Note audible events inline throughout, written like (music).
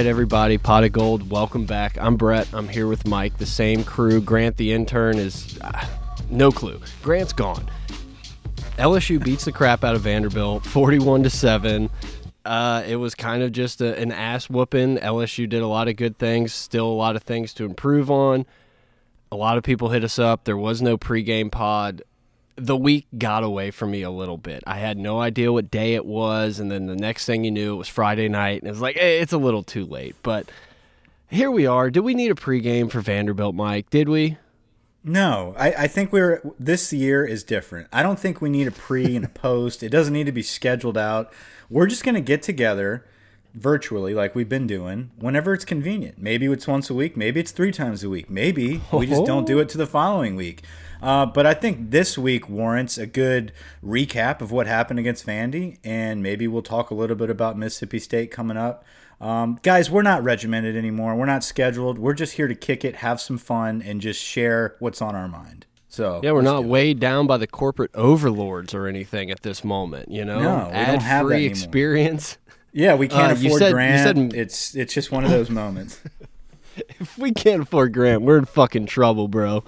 Right, everybody, pot of gold. Welcome back. I'm Brett. I'm here with Mike, the same crew. Grant, the intern, is uh, no clue. Grant's gone. LSU beats the crap out of Vanderbilt, 41 to seven. Uh, it was kind of just a, an ass whooping. LSU did a lot of good things, still a lot of things to improve on. A lot of people hit us up. There was no pregame pod. The week got away from me a little bit. I had no idea what day it was, and then the next thing you knew, it was Friday night, and it was like, hey, it's a little too late. But here we are. Did we need a pregame for Vanderbilt, Mike? Did we? No, I, I think we're this year is different. I don't think we need a pre and a (laughs) post. It doesn't need to be scheduled out. We're just gonna get together virtually like we've been doing whenever it's convenient. Maybe it's once a week, maybe it's three times a week. Maybe we just don't do it to the following week. Uh, but I think this week warrants a good recap of what happened against Vandy, and maybe we'll talk a little bit about Mississippi State coming up. Um, guys, we're not regimented anymore. We're not scheduled. We're just here to kick it, have some fun, and just share what's on our mind. So yeah, we're not weighed down by the corporate overlords or anything at this moment. You know, no, ad free experience. Yeah, we can't uh, afford said, Grant. Said, it's it's just one of those moments. (laughs) if we can't afford Grant, we're in fucking trouble, bro.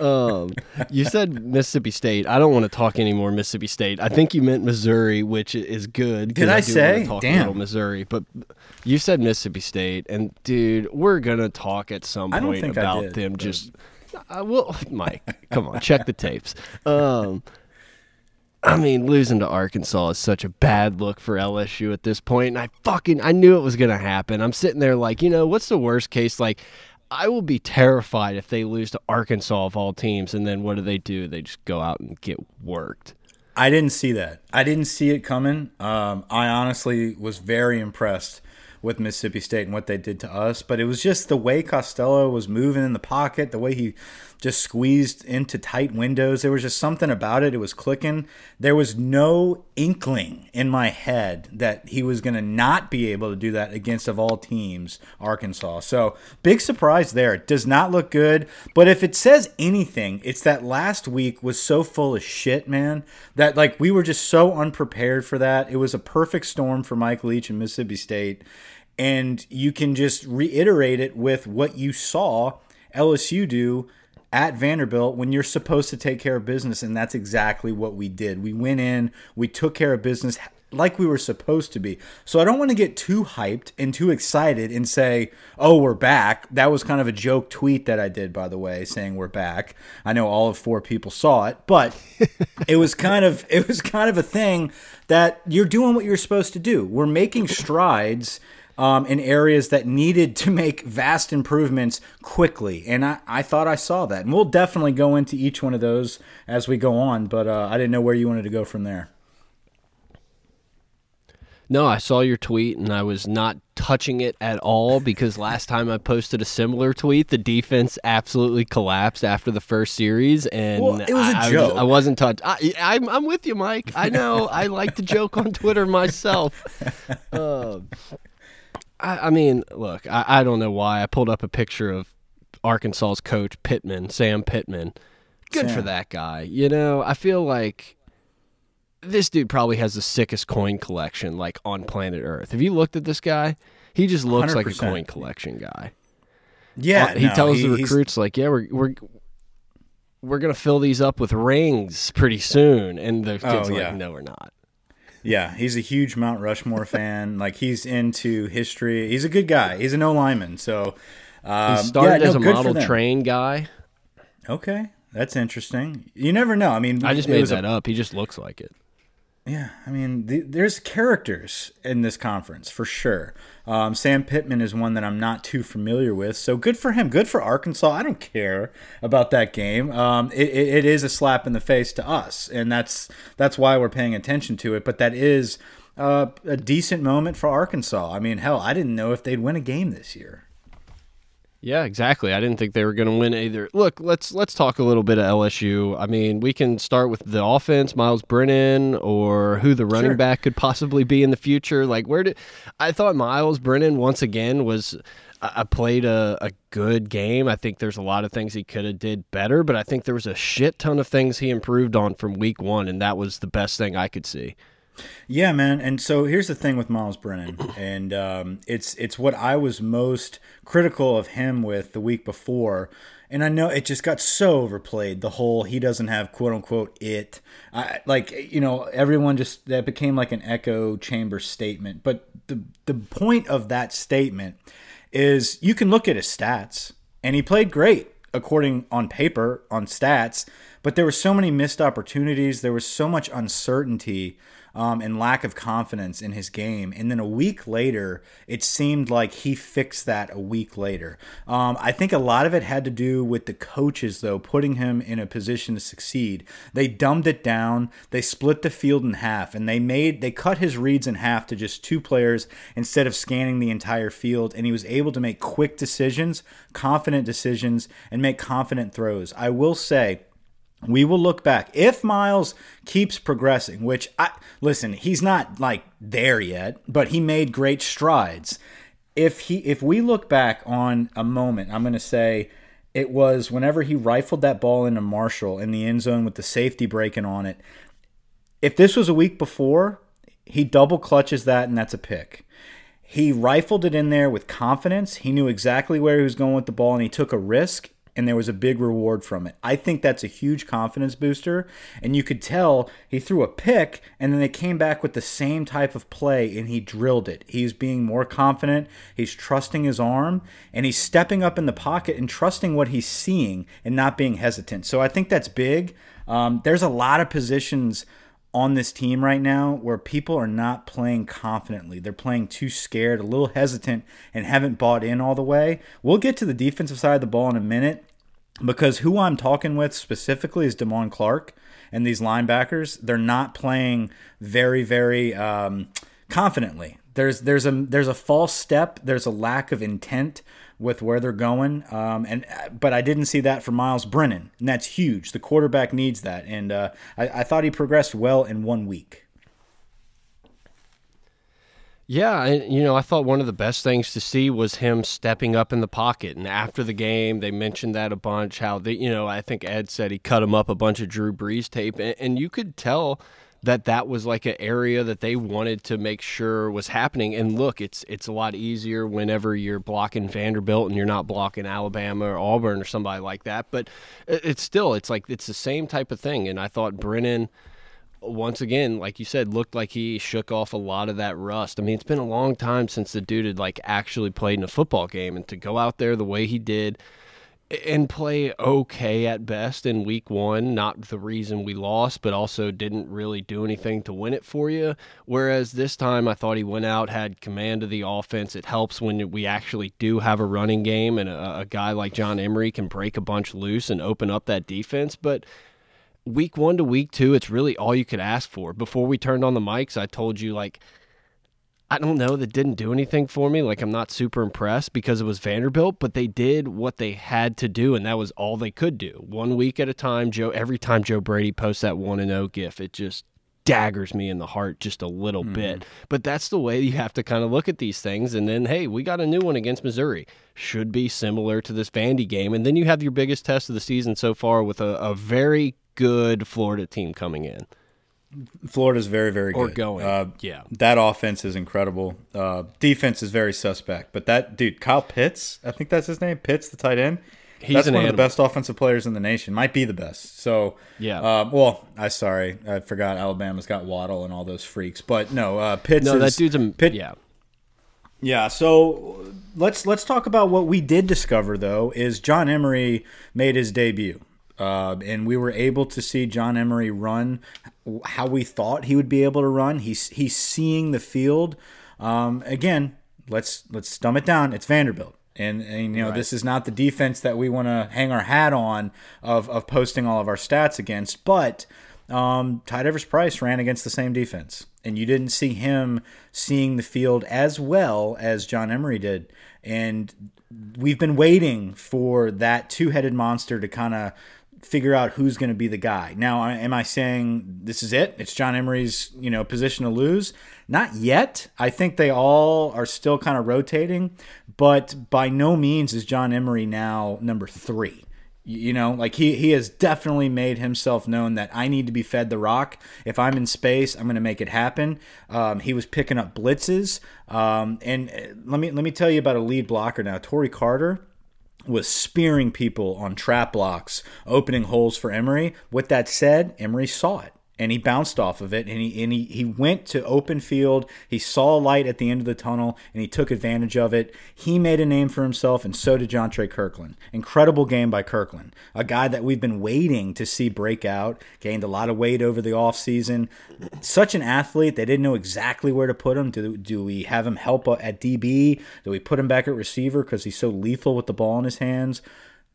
Um, you said Mississippi State. I don't want to talk anymore Mississippi State. I think you meant Missouri, which is good. Did I, I say? Damn, Missouri. But you said Mississippi State, and dude, we're gonna talk at some point about did, them. But... Just, uh, well, (laughs) Mike, come on, check the tapes. Um, I mean, losing to Arkansas is such a bad look for LSU at this point, and I fucking I knew it was gonna happen. I'm sitting there like, you know, what's the worst case? Like, I will be terrified if they lose to Arkansas of all teams, and then what do they do? They just go out and get worked. I didn't see that. I didn't see it coming. Um, I honestly was very impressed with Mississippi State and what they did to us. But it was just the way Costello was moving in the pocket, the way he just squeezed into tight windows. There was just something about it. It was clicking. There was no inkling in my head that he was going to not be able to do that against, of all teams, Arkansas. So big surprise there. It does not look good. But if it says anything, it's that last week was so full of shit, man, that like we were just so unprepared for that. It was a perfect storm for Mike Leach and Mississippi State and you can just reiterate it with what you saw LSU do at Vanderbilt when you're supposed to take care of business and that's exactly what we did. We went in, we took care of business like we were supposed to be. So I don't want to get too hyped and too excited and say, "Oh, we're back." That was kind of a joke tweet that I did by the way, saying we're back. I know all of four people saw it, but (laughs) it was kind of it was kind of a thing that you're doing what you're supposed to do. We're making strides um, in areas that needed to make vast improvements quickly. And I, I thought I saw that. And we'll definitely go into each one of those as we go on, but uh, I didn't know where you wanted to go from there. No, I saw your tweet and I was not touching it at all because last time I posted a similar tweet, the defense absolutely collapsed after the first series, and well, it was a I, joke. I, was, not touched. I, I'm, I'm with you, Mike. I know. I like to joke on Twitter myself. (laughs) Um, I, I mean, look, I, I don't know why I pulled up a picture of Arkansas's coach Pittman, Sam Pittman. Good Sam. for that guy. You know, I feel like this dude probably has the sickest coin collection like on planet Earth. Have you looked at this guy? He just looks 100%. like a coin collection guy. Yeah, uh, he no, tells he, the recruits like, "Yeah, we're we're we're gonna fill these up with rings pretty soon," and the kids oh, yeah. like, "No, we're not." Yeah, he's a huge Mount Rushmore fan. (laughs) Like he's into history. He's a good guy. He's an O lineman. So um, he started yeah, as no, a model train guy. Okay, that's interesting. You never know. I mean, I just made that a, up. He just looks like it. Yeah, I mean, the, there's characters in this conference for sure. Um, Sam Pittman is one that I'm not too familiar with, so good for him. Good for Arkansas. I don't care about that game. Um, it, it is a slap in the face to us, and that's that's why we're paying attention to it. But that is uh, a decent moment for Arkansas. I mean, hell, I didn't know if they'd win a game this year. Yeah, exactly. I didn't think they were going to win either. Look, let's let's talk a little bit of LSU. I mean, we can start with the offense, Myles Brennan, or who the running sure. back could possibly be in the future. Like, where did I thought Myles Brennan once again was I played a, a good game. I think there's a lot of things he could have did better, but I think there was a shit ton of things he improved on from week one, and that was the best thing I could see. Yeah, man. And so here's the thing with Myles Brennan, (clears throat) and um, it's it's what I was most critical of him with the week before. And I know it just got so overplayed. The whole he doesn't have quote unquote it. I, like you know, everyone just that became like an echo chamber statement. But the the point of that statement is you can look at his stats, and he played great according on paper on stats. But there were so many missed opportunities. There was so much uncertainty um, and lack of confidence in his game. And then a week later, it seemed like he fixed that a week later. Um, I think a lot of it had to do with the coaches, though, putting him in a position to succeed. They dumbed it down, they split the field in half, and they made they cut his reads in half to just two players instead of scanning the entire field. And he was able to make quick decisions, confident decisions, and make confident throws. I will say, we will look back if Myles keeps progressing, which I listen, he's not like there yet, but he made great strides. If he if we look back on a moment, I'm going to say it was whenever he rifled that ball into Marshall in the end zone with the safety breaking on it. If this was a week before, he double clutches that and that's a pick. He rifled it in there with confidence. He knew exactly where he was going with the ball and he took a risk and there was a big reward from it. I think that's a huge confidence booster. And you could tell he threw a pick and then they came back with the same type of play and he drilled it. He's being more confident, he's trusting his arm, and he's stepping up in the pocket and trusting what he's seeing and not being hesitant. So I think that's big. Um, there's a lot of positions on this team right now where people are not playing confidently. They're playing too scared, a little hesitant, and haven't bought in all the way. We'll get to the defensive side of the ball in a minute because who I'm talking with specifically is Damone Clark and these linebackers. They're not playing very, very um, confidently. There's there's a there's a false step. There's a lack of intent with where they're going. Um, and but I didn't see that for Myles Brennan, and that's huge. The quarterback needs that, and uh, I, I thought he progressed well in one week. Yeah, and you know, I thought one of the best things to see was him stepping up in the pocket. And after the game, they mentioned that a bunch. How they, you know, I think Ed said he cut him up a bunch of Drew Brees tape, and, and you could tell that that was like an area that they wanted to make sure was happening. And look, it's it's a lot easier whenever you're blocking Vanderbilt and you're not blocking Alabama or Auburn or somebody like that. But it's still it's like it's the same type of thing. And I thought Brennan once again, like you said, looked like he shook off a lot of that rust. I mean, it's been a long time since the dude had like actually played in a football game, and to go out there the way he did and play okay at best in week one. Not the reason we lost, but also didn't really do anything to win it for you. Whereas this time, I thought he went out, had command of the offense. It helps when we actually do have a running game, and a, a guy like John Emery can break a bunch loose and open up that defense. But week one to week two, it's really all you could ask for. Before we turned on the mics, I told you like I don't know, that didn't do anything for me. Like I'm not super impressed because it was Vanderbilt, but they did what they had to do, and that was all they could do. One week at a time. Joe every time Joe Brady posts that one and zero oh gif, it just daggers me in the heart just a little mm. bit. But that's the way you have to kind of look at these things. And then, hey, we got a new one against Missouri. Should be similar to this Vandy game. And then you have your biggest test of the season so far with a, a very good Florida team coming in. Florida's very, very good. Or going. Uh, yeah. That offense is incredible. Uh, defense is very suspect. But that dude, Kyle Pitts, I think that's his name, Pitts, the tight end. He's that's one animal. of the best offensive players in the nation. Might be the best. So yeah. Uh, well, I sorry, I forgot Alabama's got Waddle and all those freaks. But no, uh, Pitts. No, is, that dude's a Pitt, yeah. Yeah, so let's let's talk about what we did discover though is John Emery made his debut. Uh, and we were able to see John Emery run how we thought he would be able to run. He's he's seeing the field. Um, again, let's let's dumb it down. It's Vanderbilt. And, and you know right. this is not the defense that we want to hang our hat on of, of posting all of our stats against, but um, Ty Davis Price ran against the same defense, and you didn't see him seeing the field as well as John Emery did. And we've been waiting for that two-headed monster to kind of figure out who's going to be the guy. Now, am I saying this is it? It's John Emery's, you know, position to lose? Not yet. I think they all are still kind of rotating, but by no means is John Emery now number 3. You know, like he he has definitely made himself known that I need to be fed the rock. If I'm in space, I'm going to make it happen. Um, he was picking up blitzes, um, and uh, let me let me tell you about a lead blocker now. Tory Carter was spearing people on trap blocks, opening holes for Emery. With that said, Emery saw it and he bounced off of it and he and he, he went to open field. He saw a light at the end of the tunnel and he took advantage of it. He made a name for himself and so did Jontre Kirkland. Incredible game by Kirkland. A guy that we've been waiting to see break out gained a lot of weight over the offseason. Such an athlete they didn't know exactly where to put him. Do, do we have him help at DB do we put him back at receiver because he's so lethal with the ball in his hands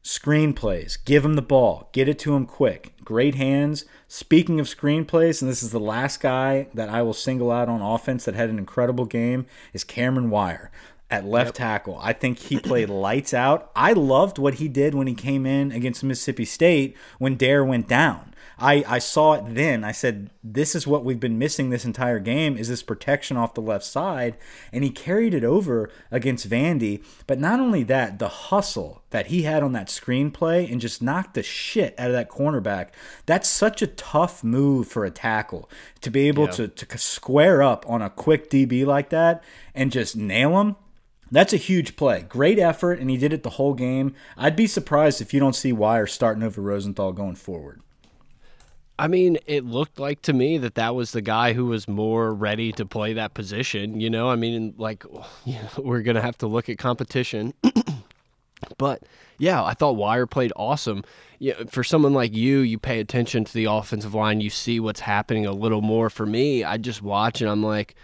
Screenplays. Give him the ball. Get it to him quick. Great hands. Speaking of screenplays, and this is the last guy that I will single out on offense that had an incredible game, is Cameron Wire at left yep. tackle. I think he played lights out. I loved what he did when he came in against Mississippi State when Dare went down. I, I saw it then. I said, this is what we've been missing this entire game is this protection off the left side. And he carried it over against Vandy. But not only that, the hustle that he had on that screenplay and just knocked the shit out of that cornerback. That's such a tough move for a tackle to be able yeah. to, to square up on a quick DB like that and just nail him. That's a huge play. Great effort, and he did it the whole game. I'd be surprised if you don't see Wire starting over Rosenthal going forward. I mean, it looked like to me that that was the guy who was more ready to play that position. You know, I mean, like, (laughs) you know, we're going to have to look at competition. (clears throat) but yeah, I thought Wire played awesome. Yeah, for someone like you, you pay attention to the offensive line, you see what's happening a little more. For me, I just watch and I'm like,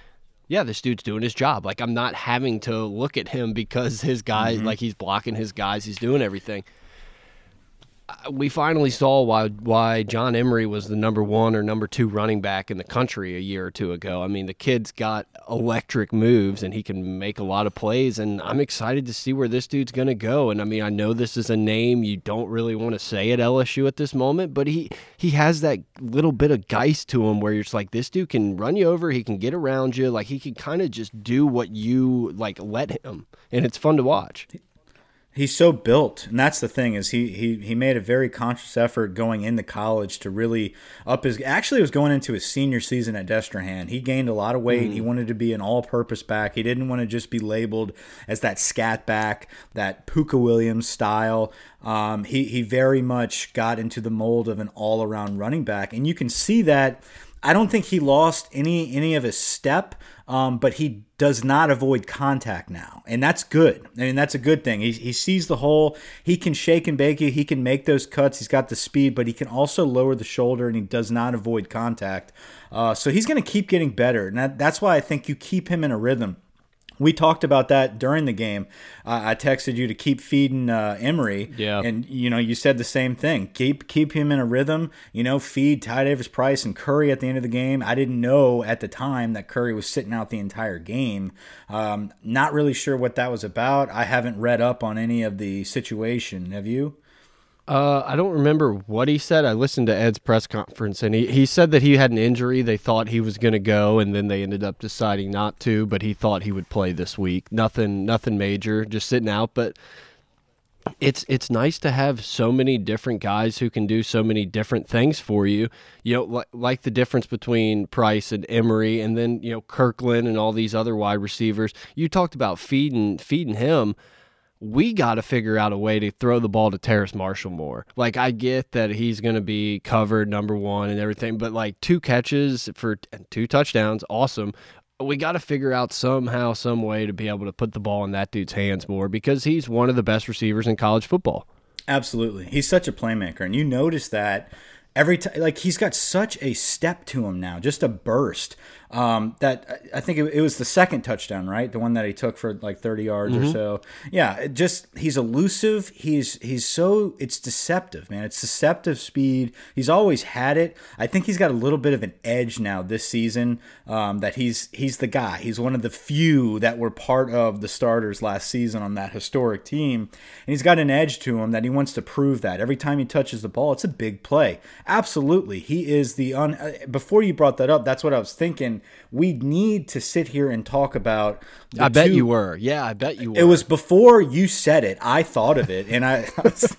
yeah, this dude's doing his job. Like I'm not having to look at him because his guy, mm-hmm. like he's blocking his guys, he's doing everything we finally saw why why John Emery was the number one or number two running back in the country a year or two ago. I mean, the kid's got electric moves and he can make a lot of plays, and I'm excited to see where this dude's going to go. And I mean, I know this is a name you don't really want to say at LSU at this moment, but he he has that little bit of Guice to him where you're just like, this dude can run you over, he can get around you, like he can kind of just do what you like let him, and it's fun to watch he's so built and that's the thing is he, he he made a very conscious effort going into college to really up his actually it was going into his senior season at Destrehan. He gained a lot of weight. Mm. he wanted to be an all-purpose back. He didn't want to just be labeled as that scat back that Pooka Williams style. Um, he he very much got into the mold of an all-around running back and you can see that I don't think he lost any any of his step, um, but he does not avoid contact now, and that's good. I mean, that's a good thing. He, he sees the hole. He can shake and bake you. He can make those cuts. He's got the speed, but he can also lower the shoulder, and he does not avoid contact. Uh, so he's going to keep getting better, and that, that's why I think you keep him in a rhythm we talked about that during the game. Uh, I texted you to keep feeding uh, Emery, yeah, and you know you said the same thing. Keep keep him in a rhythm. You know, feed Ty Davis Price and Curry at the end of the game. I didn't know at the time that Curry was sitting out the entire game. Um, not really sure what that was about. I haven't read up on any of the situation. Have you? Uh, I don't remember what he said. I listened to Ed's press conference, and he, he said that he had an injury. They thought he was going to go, and then they ended up deciding not to. But he thought he would play this week. Nothing, nothing major, just sitting out. But it's it's nice to have so many different guys who can do so many different things for you. You know, like, like the difference between Price and Emery, and then you know Kirkland and all these other wide receivers. You talked about feeding feeding him we got to figure out a way to throw the ball to Terrace Marshall more. Like I get that he's going to be covered number 1 and everything, but like two catches for two touchdowns, awesome. We got to figure out somehow some way to be able to put the ball in that dude's hands more because he's one of the best receivers in college football. Absolutely. He's such a playmaker and you notice that every time like he's got such a step to him now, just a burst um, that I think it, it, was the second touchdown, right? The one that he took for like 30 yards mm-hmm. or so. Yeah, just he's elusive. He's he's so it's deceptive, man. It's deceptive speed. He's always had it. I think he's got a little bit of an edge now this season. Um, that he's he's the guy. He's one of the few that were part of the starters last season on that historic team, and he's got an edge to him that he wants to prove that every time he touches the ball, it's a big play. Absolutely, he is the un. Uh, before you brought that up, that's what I was thinking thinking we need to sit here and talk about. I bet two, you were. Yeah, I bet you were. It was before you said it. I thought of it, and I, (laughs) I was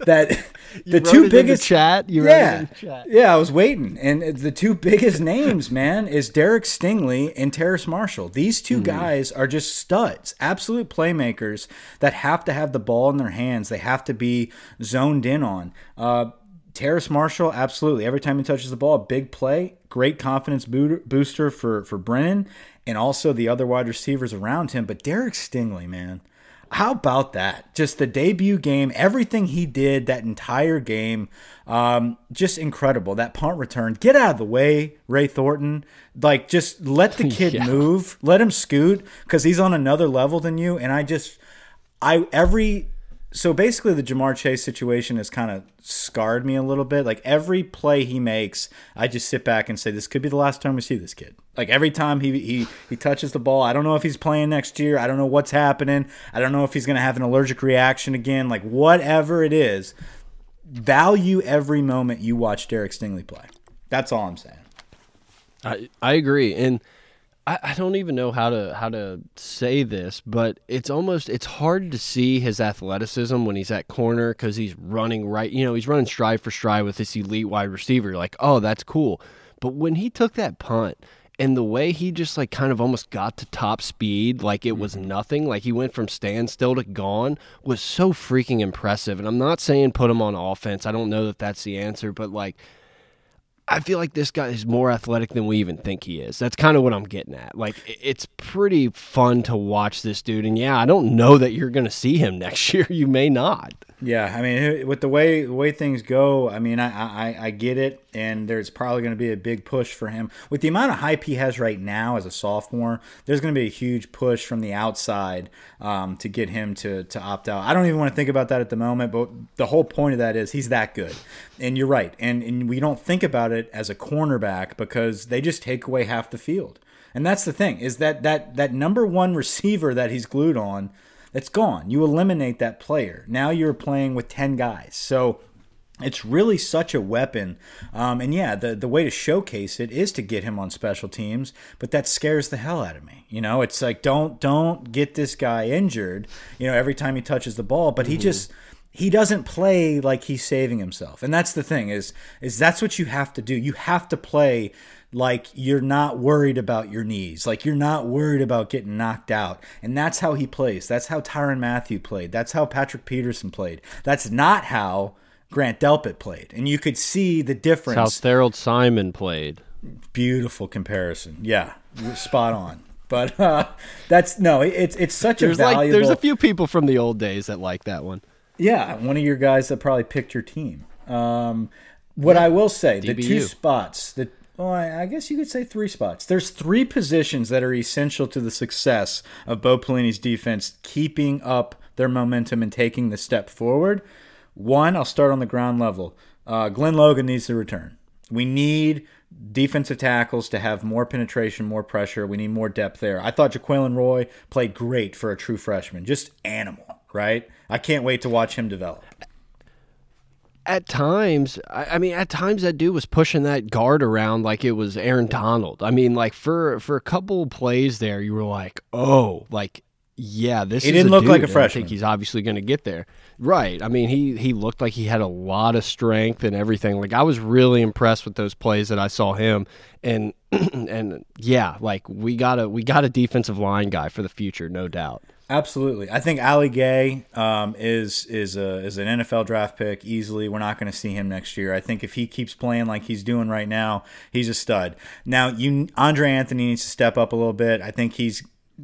that the two biggest the chat. You yeah, chat. yeah. I was waiting, and the two biggest names, man, is Derek Stingley and Terrace Marshall. These 2 mm. guys are just studs, absolute playmakers that have to have the ball in their hands. They have to be zoned in on. Uh, Terrace Marshall, absolutely. Every time he touches the ball, a big play, great confidence booster for for Brennan, and also the other wide receivers around him. But Derek Stingley, man, how about that? Just the debut game, everything he did that entire game, um, just incredible. That punt return, get out of the way, Ray Thornton. Like, just let the (laughs) kid yeah. move, let him scoot because he's on another level than you. And I just, I every so basically the Ja'Marr Chase situation has kind of scarred me a little bit. Like every play he makes, I just sit back and say this could be the last time we see this kid. Like every time he he he touches the ball, I don't know if he's playing next year. I don't know what's happening. I don't know if he's going to have an allergic reaction again. Like whatever it is, value every moment you watch Derek Stingley play. That's all I'm saying. I I agree and I, I don't even know how to how to say this, but it's almost it's hard to see his athleticism when he's at corner because he's running right. You know, he's running stride for stride with this elite wide receiver. like, oh, that's cool. But when he took that punt and the way he just like kind of almost got to top speed like it was mm-hmm. nothing like he went from standstill to gone was so freaking impressive and i'm not saying put him on offense i don't know that that's the answer but like I feel like this guy is more athletic than we even think he is. That's kind of what I'm getting at. Like, it's pretty fun to watch this dude. And yeah, I don't know that you're going to see him (laughs) next year. You may not. Yeah, I mean, with the way the way things go, I mean, I I, I get it, and there's probably going to be a big push for him with the amount of hype he has right now as a sophomore. There's going to be a huge push from the outside um, to get him to to opt out. I don't even want to think about that at the moment, but the whole point of that is he's that good, and you're right, and and we don't think about it as a cornerback because they just take away half the field. And that's the thing is that that that number one receiver that he's glued on that's gone. You eliminate that player. Now you're playing with 10 guys. So it's really such a weapon. Um, and yeah, the, the way to showcase it is to get him on special teams, but that scares the hell out of me. You know, it's like don't don't get this guy injured, you know, every time he touches the ball, but he mm-hmm. just he doesn't play like he's saving himself. And that's the thing is is that's what you have to do. You have to play like you're not worried about your knees, like you're not worried about getting knocked out. And that's how he plays. That's how Tyrann Mathieu played. That's how Patrick Peterson played. That's not how Grant Delpit played. And you could see the difference. That's how Tharold Simon played. Beautiful comparison. Yeah, spot on. But uh, that's no, it's it's such there's a valuable. Like, there's a few people from the old days that like that one. Yeah, one of your guys that probably picked your team. Um, what yeah, I will say, DBU. the two spots, the well, I, I, guess you could say three spots. There's three positions that are essential to the success of Bo Pelini's defense keeping up their momentum and taking the step forward. One, I'll start on the ground level. Uh, Glenn Logan needs to return. We need defensive tackles to have more penetration, more pressure. We need more depth there. I thought Jaquelin Roy played great for a true freshman. Just animal, right? I can't wait to watch him develop at times, I, I, mean, at times that dude was pushing that guard around like it was Aaron Donald. I mean, like for for a couple plays there, you were like, oh, like yeah, this. He didn't look dude, like a freshman. I think he's obviously going to get there, right? I mean, he he looked like he had a lot of strength and everything. Like I was really impressed with those plays that I saw him, and (clears throat) and yeah, like we got a we got a defensive line guy for the future, no doubt. Absolutely, I think Ali Gaye um, is is a is an NFL draft pick easily. We're not going to see him next year. I think if he keeps playing like he's doing right now, he's a stud. Now, you Andre Anthony needs to step up a little bit. I think he's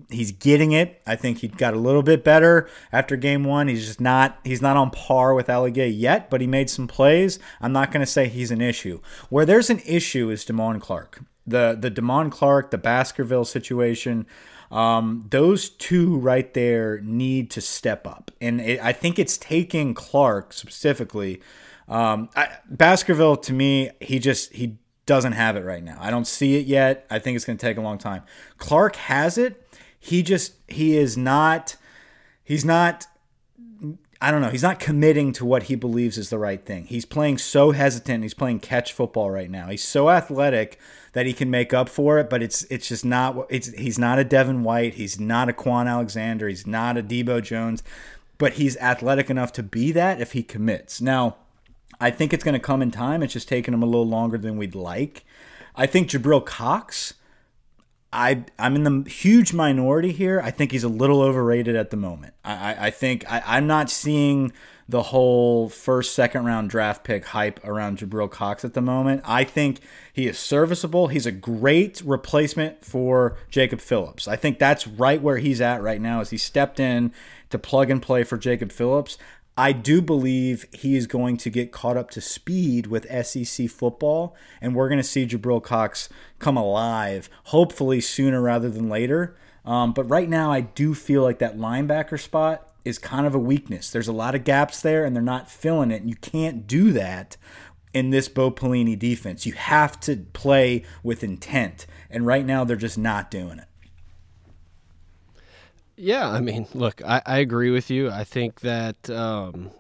he's getting it. I think he got a little bit better after game one. He's just not he's not on par with Ali Gaye yet, but he made some plays. I'm not going to say he's an issue. Where there's an issue is Damone Clark. The the Damone Clark, the Baskerville situation. Um, those two right there need to step up, and it, I think it's taking Clark specifically. Um, I, Baskerville to me, he just he doesn't have it right now. I don't see it yet. I think it's going to take a long time. Clark has it. He just he is not. He's not I don't know. He's not committing to what he believes is the right thing. He's playing so hesitant. He's playing catch football right now. He's so athletic that he can make up for it, but it's it's just not. It's he's not a Devin White. He's not a Kwon Alexander. He's not a Debo Jones, but he's athletic enough to be that if he commits. Now, I think it's going to come in time. It's just taking him a little longer than we'd like. I think Jabril Cox I I'm in the huge minority here. I think he's a little overrated at the moment. I I, I think I, I'm not seeing the whole first second round draft pick hype around Jabril Cox at the moment. I think he is serviceable. He's a great replacement for Jacob Phillips. I think that's right where he's at right now as he stepped in to plug and play for Jacob Phillips. I do believe he is going to get caught up to speed with SEC football, and we're going to see Jabril Cox come alive, hopefully sooner rather than later. Um, but right now, I do feel like that linebacker spot is kind of a weakness. There's a lot of gaps there, and they're not filling it. And you can't do that in this Bo Pelini defense. You have to play with intent, and right now, they're just not doing it. Yeah, I mean, look, I, I agree with you. I think that um,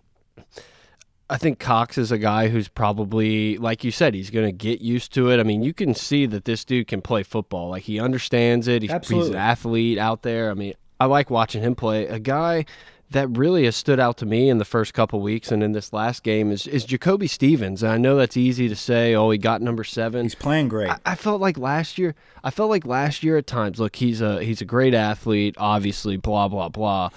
I think Cox is a guy who's probably, like you said, he's going to get used to it. I mean, you can see that this dude can play football. Like he understands it. He's, he's an athlete out there. I mean, I like watching him play. A guy that really has stood out to me in the first couple weeks and in this last game is, is Jacoby Stevens. And I know that's easy to say, oh, he got number seven. He's playing great. I, I, felt like last year I felt like last year at times, look, he's a he's a great athlete, obviously, blah, blah, blah.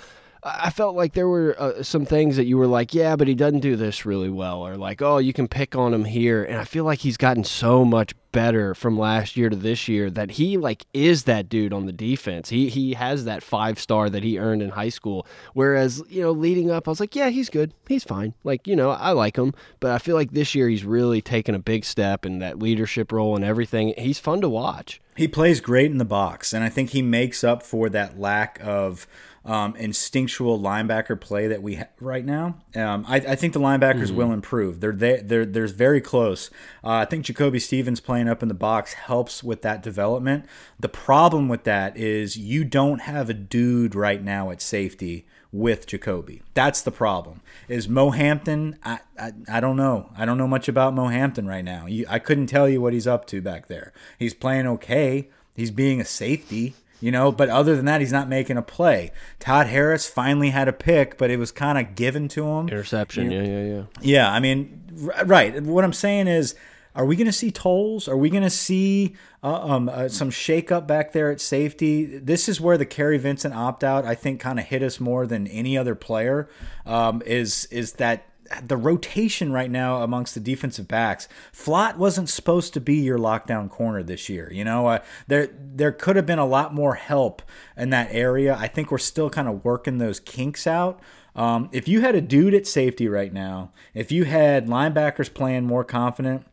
I felt like there were uh, some things that you were like, yeah, but he doesn't do this really well, or like, oh, you can pick on him here. And I feel like he's gotten so much better from last year to this year that he like is that dude on the defense. He he has that five star that he earned in high school. Whereas you know, leading up, I was like, yeah, he's good, he's fine. Like you know, I like him, but I feel like this year he's really taken a big step in that leadership role and everything. He's fun to watch. He plays great in the box, and I think he makes up for that lack of um, instinctual linebacker play that we have right now. Um, I, I, think the linebackers mm-hmm. will improve. They're they, they're they're very close. Uh, I think Jacoby Stevens playing up in the box helps with that development. The problem with that is you don't have a dude right now at safety with Jacoby. That's the problem. Is Mo Hampton? I, I, I don't know. I don't know much about Mo Hampton right now. You, I couldn't tell you what he's up to back there. He's playing okay. He's being a safety you know, but other than that, he's not making a play. Todd Harris finally had a pick, but it was kind of given to him. Interception, you yeah, yeah, yeah. Yeah, I mean, right. What I'm saying is, are we going to see tolls? Are we going to see uh, um, uh, some shakeup back there at safety? This is where the Kary Vincent opt out, I think, kind of hit us more than any other player. Um, is is that the rotation right now amongst the defensive backs. Flott wasn't supposed to be your lockdown corner this year. You know, uh, there there could have been a lot more help in that area. I think we're still kind of working those kinks out. Um, if you had a dude at safety right now, if you had linebackers playing more confident,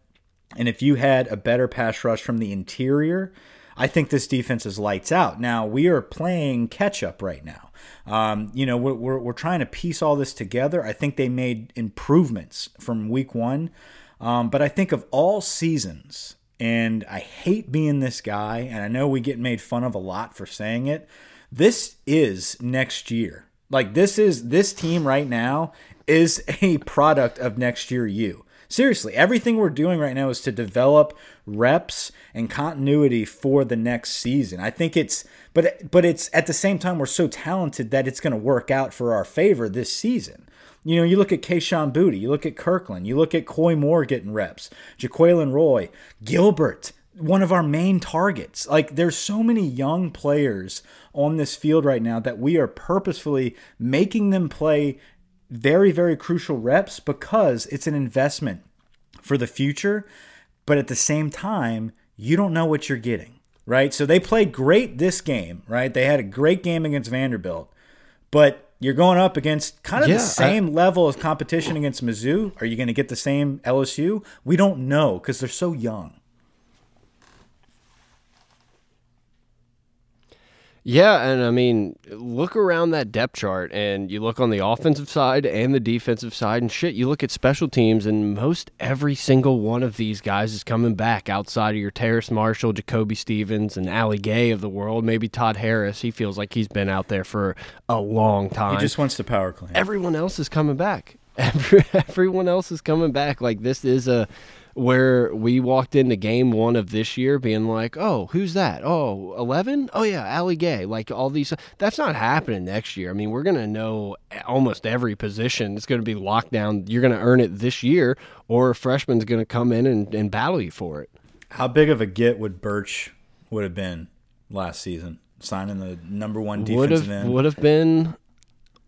and if you had a better pass rush from the interior, I think this defense is lights out. Now we are playing catch up right now. Um, you know, we're, we're, we're, trying to piece all this together. I think they made improvements from week one. Um, but I think of all seasons, and I hate being this guy, and I know we get made fun of a lot for saying it. This is next year. Like this is this team right now is a product of next year you. Seriously, everything we're doing right now is to develop reps and continuity for the next season. I think it's but but it's at the same time we're so talented that it's going to work out for our favor this season. You know, you look at Kayshon Boutte, you look at Kirkland, you look at Koy Moore getting reps, Jaquelin Roy, Gilbert, one of our main targets. Like there's so many young players on this field right now that we are purposefully making them play very, very crucial reps because it's an investment for the future. But at the same time, you don't know what you're getting, right? So they played great this game, right? They had a great game against Vanderbilt, but you're going up against kind of yeah, the same I, level of competition against Mizzou. Are you going to get the same LSU? We don't know because they're so young. Yeah, and I mean, look around that depth chart and you look on the offensive side and the defensive side and shit, you look at special teams and most every single one of these guys is coming back outside of your Terrace Marshall, Jacoby Stevens, and Ali Gaye of the world. Maybe Todd Harris. He feels like he's been out there for a long time. He just wants to power clean. Everyone else is coming back. Every, (laughs) everyone else is coming back. Like this is a where we walked into game one of this year being like, oh, who's that? Oh, 11? Oh, yeah, Ali Gaye. Like all these. That's not happening next year. I mean, we're going to know almost every position. It's going to be locked down. You're going to earn it this year, or a freshman's going to come in and, and battle you for it. How big of a get would Burch would have been last season? Signing the number one defensive would have, end. Would have been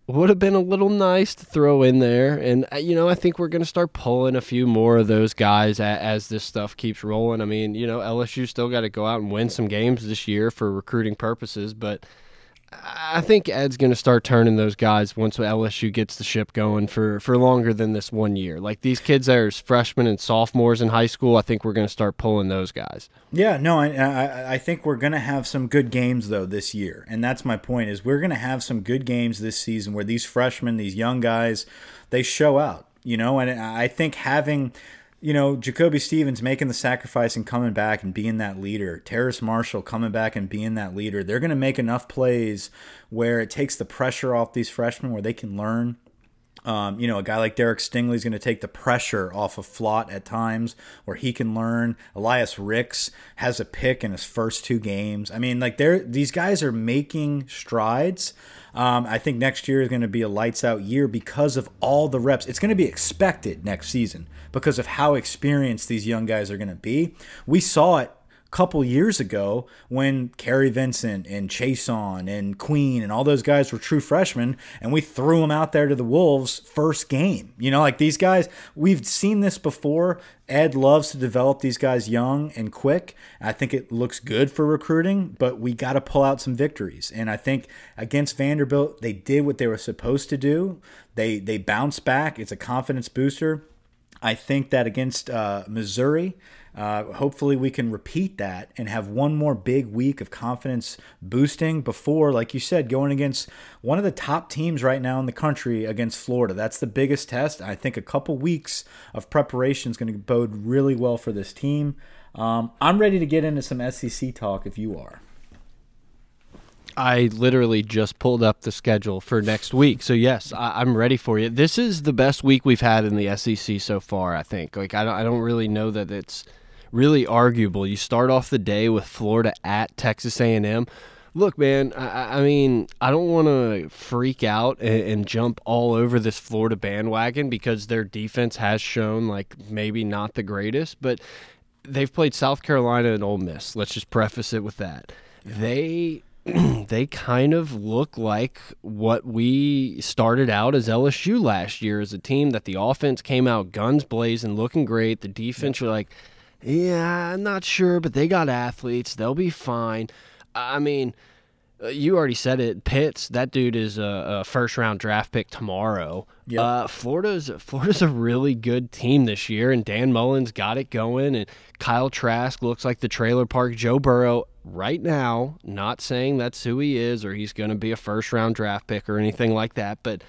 would have been a little nice to throw in there. And, uh, you know, I think we're going to start pulling a few more of those guys as, as, this stuff keeps rolling. I mean, you know, LSU still got to go out and win some games this year for recruiting purposes, but I think Ed's going to start turning those guys once LSU gets the ship going for, for longer than this one year. Like these kids that are freshmen and sophomores in high school, I think we're going to start pulling those guys. Yeah, no, I, I, I think we're going to have some good games though this year, and that's my point. Is we're going to have some good games this season where these freshmen, these young guys, they show out. You know, and I think having you know, Jacoby Stevens making the sacrifice and coming back and being that leader, Terrace Marshall coming back and being that leader, they're going to make enough plays where it takes the pressure off these freshmen where they can learn. Um, you know, a guy like Derek Stingley is going to take the pressure off of Flott at times where he can learn. Elias Ricks has a pick in his first two games. I mean, like they're these guys are making strides. Um, I think next year is going to be a lights out year because of all the reps. It's going to be expected next season because of how experienced these young guys are going to be. We saw it couple years ago when Kary Vincent and Chaisson and Queen and all those guys were true freshmen, and we threw them out there to the Wolves first game. You know, like these guys, we've seen this before. Ed loves to develop these guys young and quick. I think it looks good for recruiting, but we got to pull out some victories. And I think against Vanderbilt, they did what they were supposed to do. They they bounced back. It's a confidence booster. I think that against uh, Missouri, uh, hopefully, we can repeat that and have one more big week of confidence boosting before, like you said, going against one of the top teams right now in the country against Florida. That's the biggest test. I think a couple weeks of preparation is going to bode really well for this team. Um, I'm ready to get into some SEC talk if you are. I literally just pulled up the schedule for next week. So yes, I, am ready for you. This is the best week we've had in the SEC so far. I think. Like I don't, I don't really know that it's really arguable. You start off the day with Florida at Texas A&M. Look, man, I, I mean, I don't want to freak out and, and, jump all over this Florida bandwagon because their defense has shown like maybe not the greatest, but they've played South Carolina and Ole Miss. Let's just preface it with that. They (clears throat) they kind of look like what we started out as LSU last year as a team that the offense came out guns blazing, looking great. The defense were like, yeah, I'm not sure, but they got athletes. They'll be fine. I mean, you already said it. Pitts, that dude is a, a first round draft pick tomorrow. Yep. Uh, Florida's Florida's a really good team this year, and Dan Mullen's got it going. And Kyle Trask looks like the trailer park Joe Burrow right now. Not saying that's who he is or he's going to be a first round draft pick or anything like that, but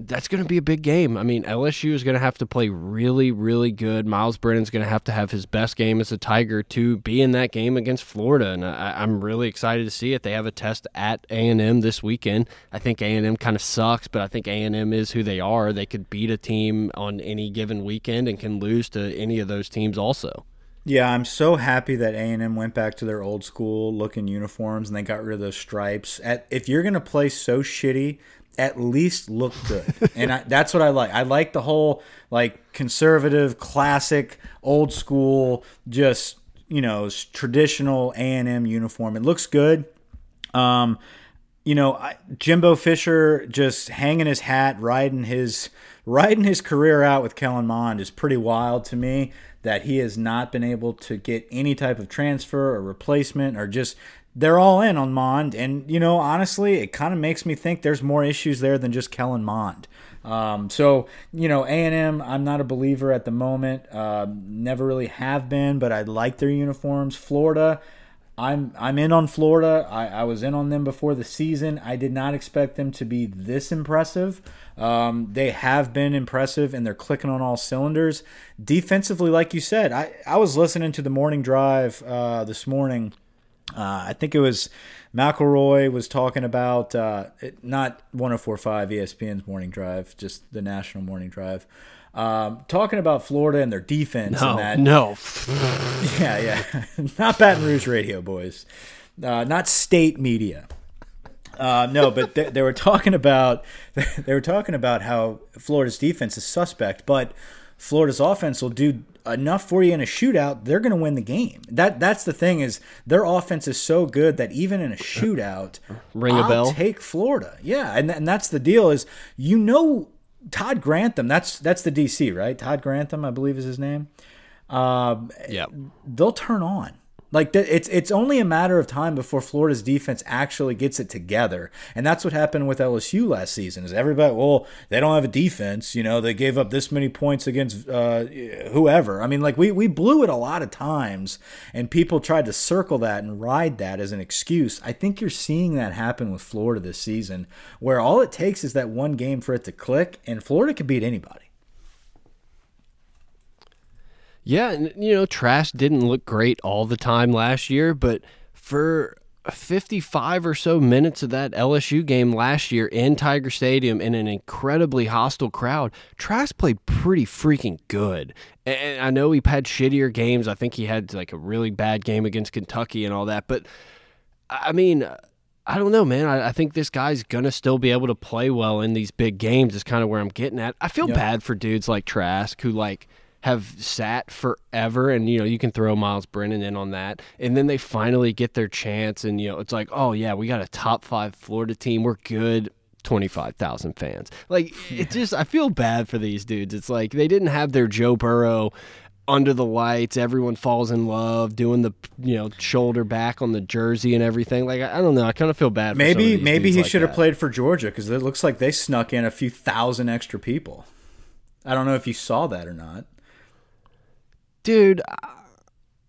that's going to be a big game. I mean, LSU is going to have to play really, really good. Myles Brennan's going to have to have his best game as a Tiger to be in that game against Florida, and I, am really excited to see it. They have a test at A and M this weekend. I think A and M kind of sucks, but I think A and M is who they are. They could beat a team on any given weekend and can lose to any of those teams also. Yeah, I'm so happy that A and M went back to their old school looking uniforms and they got rid of those stripes. At, if you're gonna play so shitty at least look good. and I, that's what I like. I like the whole like conservative, classic, old school, just you know, traditional A and M uniform. It looks good. Um, you know, I, Jimbo Fisher just hanging his hat, riding his riding his career out with Kellen Mond is pretty wild to me. That he has not been able to get any type of transfer or replacement or just they're all in on Mond, and you know, honestly, it kind of makes me think there's more issues there than just Kellen Mond. Um, so you know, A and M, I'm not a believer at the moment. Uh, never really have been, but I like their uniforms. Florida, I'm I'm in on Florida. I, I was in on them before the season. I did not expect them to be this impressive. Um, they have been impressive and they're clicking on all cylinders. Defensively, like you said, I, I was listening to the morning drive uh, this morning. Uh, I think it was McElroy was talking about uh, it, not 1045 ESPN's morning drive, just the national morning drive. Um, talking about Florida and their defense no, and that. No. (laughs) yeah, yeah. (laughs) not Baton Rouge radio, boys. Uh, not state media. Uh, no, but they, they, were talking about (laughs) they were talking about how Florida's defense is suspect, but Florida's offense will do enough for you in a shootout. They're going to win the game. That that's the thing is their offense is so good that even in a shootout, ring a I'll bell. Take Florida, yeah, and and that's the deal is you know Todd Grantham. That's that's the DC right. Todd Grantham, I believe is his name. Um, yeah, they'll turn on. Like it's it's only a matter of time before Florida's defense actually gets it together, and that's what happened with LSU last season. Is everybody well they don't have a defense, you know they gave up this many points against uh, whoever. I mean, like we we blew it a lot of times, and people tried to circle that and ride that as an excuse. I think you're seeing that happen with Florida this season, where all it takes is that one game for it to click, and Florida could beat anybody. Yeah, and you know, Trask didn't look great all the time last year, but for 55 or so minutes of that LSU game last year in Tiger Stadium in an incredibly hostile crowd, Trask played pretty freaking good. And I know he had shittier games. I think he had like a really bad game against Kentucky and all that, but I mean, I don't know, man. I, I, think this guy's gonna still be able to play well in these big games. Is kind of where I'm getting at. I feel yep. bad for dudes like Trask who like have sat forever and you know you can throw Myles Brennan in on that. And then they finally get their chance and you know it's like oh yeah we got a top 5 Florida team. We're good. 25,000 fans. Like yeah. it just I feel bad for these dudes. It's like they didn't have their Joe Burrow under the lights. Everyone falls in love doing the you know shoulder back on the jersey and everything. Like I, I don't know. I kind of feel bad maybe maybe he like should have played for Georgia because it looks like they snuck in a few thousand extra people. I don't know if you saw that or not dude,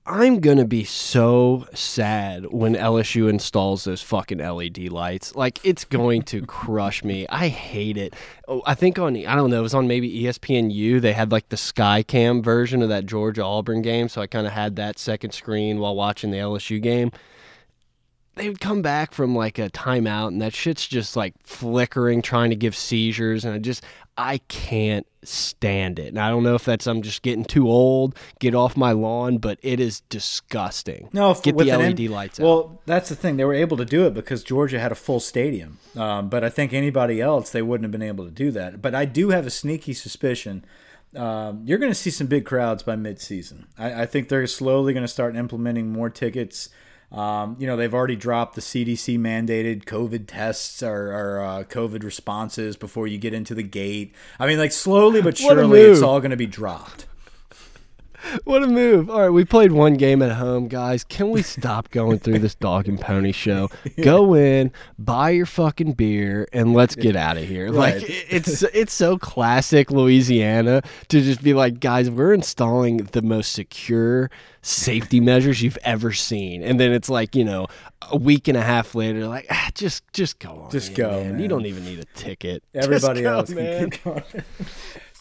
I'm gonna be so sad when LSU installs those fucking LED lights. Like it's going to crush me. I hate it. Oh, I think on I don't know, it was on maybe ESPNU. They had like the Skycam version of that Georgia Auburn game, so I kind of had that second screen while watching the LSU game they would come back from like a timeout and that shit's just like flickering trying to give seizures and i just i can't stand it. And i don't know if that's i'm just getting too old get off my lawn but it is disgusting. No get the led lights out. well that's the thing. They were able to do it because georgia had a full stadium. Um, but i think anybody else they wouldn't have been able to do that. But i do have a sneaky suspicion um, you're going to see some big crowds by midseason. I, I think they're slowly going to start implementing more tickets um, you know, they've already dropped the CDC mandated COVID tests or, or uh, COVID responses before you get into the gate. I mean, like slowly but surely, it's all going to be dropped. What a move. All right, we played one game at home, guys. Can we stop going through this dog and pony show? (laughs) Go in, buy your fucking beer, and let's get out of here. Right. Like it's it's so classic Louisiana to just be like, guys, we're installing the most secure safety measures you've ever seen. And then it's like, you know, a week and a half later, like, ah, just just go on. Just in, go. Man. Man. You don't even need a ticket. (laughs) Everybody go, else man. can keep going. (laughs)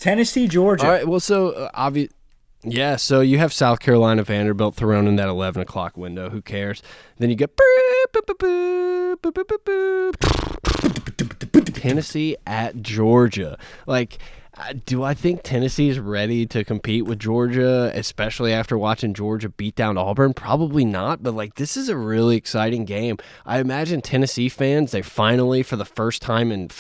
Tennessee, Georgia. All right. Well, so uh, obviously yeah, so you have South Carolina Vanderbilt thrown in that 11 o'clock window. Who cares? Then you get Tennessee at Georgia. Like, do I think Tennessee is ready to compete with Georgia, especially after watching Georgia beat down Auburn? Probably not, but like this is a really exciting game. I imagine Tennessee fans, they finally, for the first time in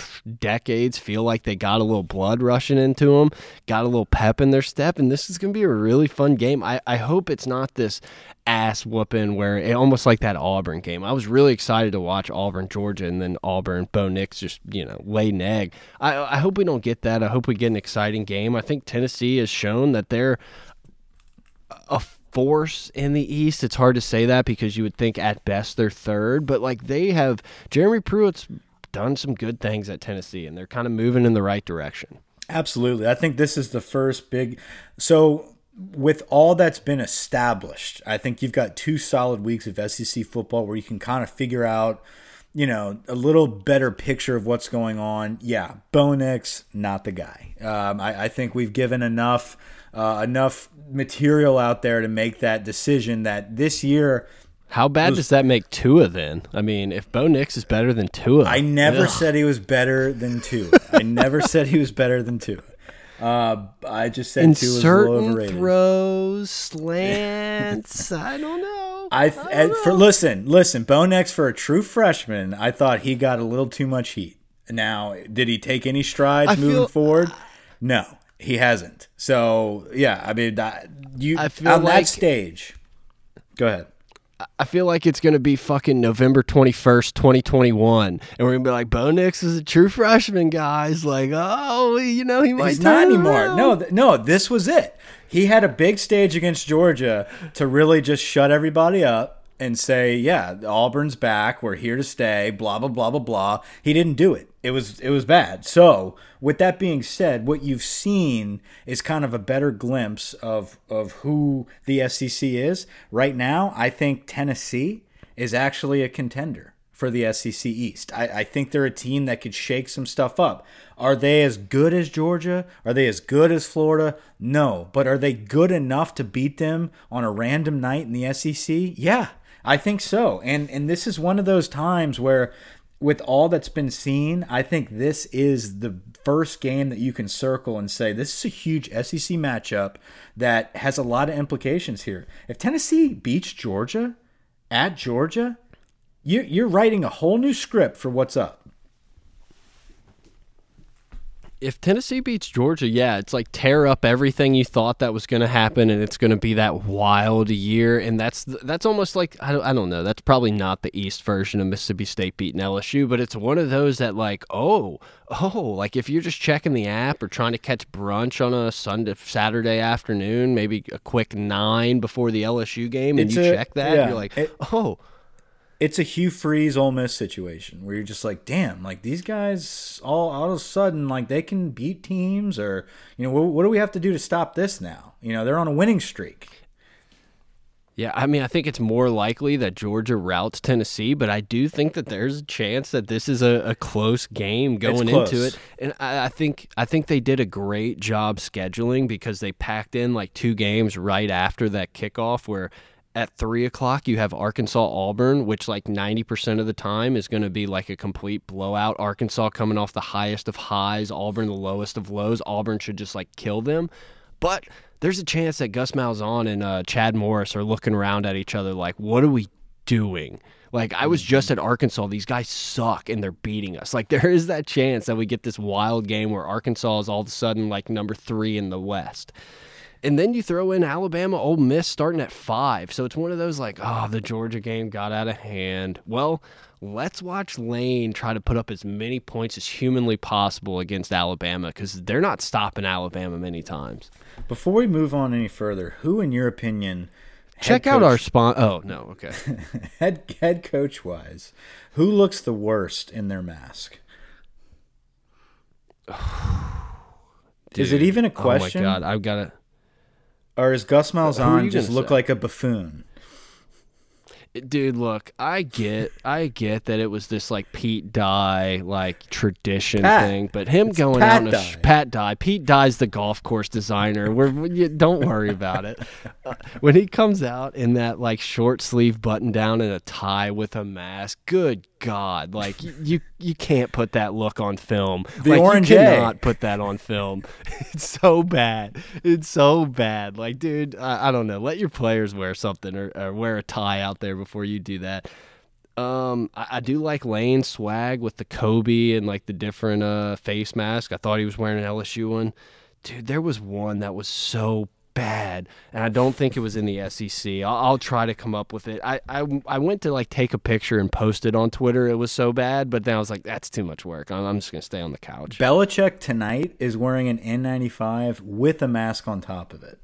decades, feel like they got a little blood rushing into them, got a little pep in their step, and this is going to be a really fun game. I, I hope it's not this ass whooping where it almost like that Auburn game. I was really excited to watch Auburn, Georgia, and then Auburn, Bo Nix just, you know, lay an egg. I, I hope we don't get that. I hope we get an exciting game. I think Tennessee has shown that they're a force in the East. It's hard to say that because you would think at best they're third, but like they have Jeremy Pruitt's done some good things at Tennessee and they're kind of moving in the right direction. Absolutely. I think this is the first big so with all that's been established, I think you've got two solid weeks of SEC football where you can kind of figure out, you know, a little better picture of what's going on. Yeah, Bo Nix, not the guy. Um, I, I, think we've given enough uh, enough material out there to make that decision that this year. How bad was, does that make Tua then? I mean, if Bo Nix is better than Tua, I never ugh. said he was better than Tua. I never said he was better than Tua. Uh, I just said In two certain overrated. throws, slants. I don't know. (laughs) I, I don't for listen, listen. Bo Nix for a true freshman, I thought he got a little too much heat. Now, did he take any strides I moving feel- forward? No, he hasn't. So yeah, I mean, that, you I on like- that stage. Go ahead. I feel like it's gonna be fucking November twenty first, twenty twenty one, and we're gonna be like, Bo Nix is a true freshman, guys. Like, oh, you know, he might He's not anymore. around. No, no, this was it. He had a big stage against Georgia to really just shut everybody up and say, "Yeah, Auburn's back. We're here to stay." Blah blah blah blah blah. He didn't do it. It was it was bad. So, with that being said, what you've seen is kind of a better glimpse of of who the SEC is right now. I think Tennessee is actually a contender for the SEC East. I, I think they're a team that could shake some stuff up. Are they as good as Georgia? Are they as good as Florida? No. But are they good enough to beat them on a random night in the SEC? Yeah, I think so. And and this is one of those times where with all that's been seen, I think this is the first game that you can circle and say this is a huge SEC matchup that has a lot of implications here. If Tennessee beats Georgia at Georgia, you, you're writing a whole new script for what's up. If Tennessee beats Georgia, yeah, it's like tear up everything you thought that was going to happen, and it's going to be that wild year. And that's that's almost like I don't, I don't know. That's probably not the East version of Mississippi State beating LSU, but it's one of those that like oh oh like if you're just checking the app or trying to catch brunch on a Sunday Saturday afternoon, maybe a quick nine before the LSU game, and It's you a- check that, yeah, you're like it- oh. It's a Hugh Freeze Ole Miss situation where you're just like, damn, like these guys all, all of a sudden like they can beat teams, or you know, what, what do we have to do to stop this now? You know, they're on a winning streak. Yeah, I mean, I think it's more likely that Georgia routes Tennessee, but I do think that there's a chance that this is a, a close game going close. into it. And I, I think I think they did a great job scheduling because they packed in like two games right after that kickoff where at three o'clock you have Arkansas Auburn, which like ninety percent of the time is going to be like a complete blowout. Arkansas coming off the highest of highs, Auburn the lowest of lows. Auburn should just like kill them. But there's a chance that Gus Malzahn and uh, Chad Morris are looking around at each other like, what are we doing? Like, I was just at Arkansas. These guys suck and they're beating us. Like, (laughs) there is that chance that we get this wild game where Arkansas is all of a sudden like number three in the West. And then you throw in Alabama, Ole Miss starting at five. So it's one of those like, oh, the Georgia game got out of hand. Well, let's watch Lane try to put up as many points as humanly possible against Alabama because they're not stopping Alabama many times. Before we move on any further, who, in your opinion, Check out our spawn. Oh no, okay. (laughs) head head coach wise, who looks the worst in their mask? (sighs) Is it even a question? Oh my god, I've got to. Or is Gus Malzahn just look say? like a buffoon? Dude, look, I get, I get that it was this like Pete Dye like tradition Pat. thing, but him going Pat out in a sh- Dye. Pat Dye, Pete Dye's the golf course designer. We're, we- you, don't worry about it. (laughs) When he comes out in that like short sleeve button down and a tie with a mask, good God, like you, you, can't put that look on film. The like, orange you A. cannot put that on film. (laughs) It's so bad. It's so bad. Like, dude, I, I don't know. Let your players wear something or, or wear a tie out there before you do that. Um, I, I do like Lane swag with the Kobe and like the different uh face mask. I thought he was wearing an LSU one. Dude, there was one that was so bad, and I don't think it was in the SEC. I'll, I'll try to come up with it. I, I I went to like take a picture and post it on Twitter. It was so bad, but then I was like, that's too much work. I'm, I'm just gonna stay on the couch. Belichick tonight is wearing an N95 with a mask on top of it.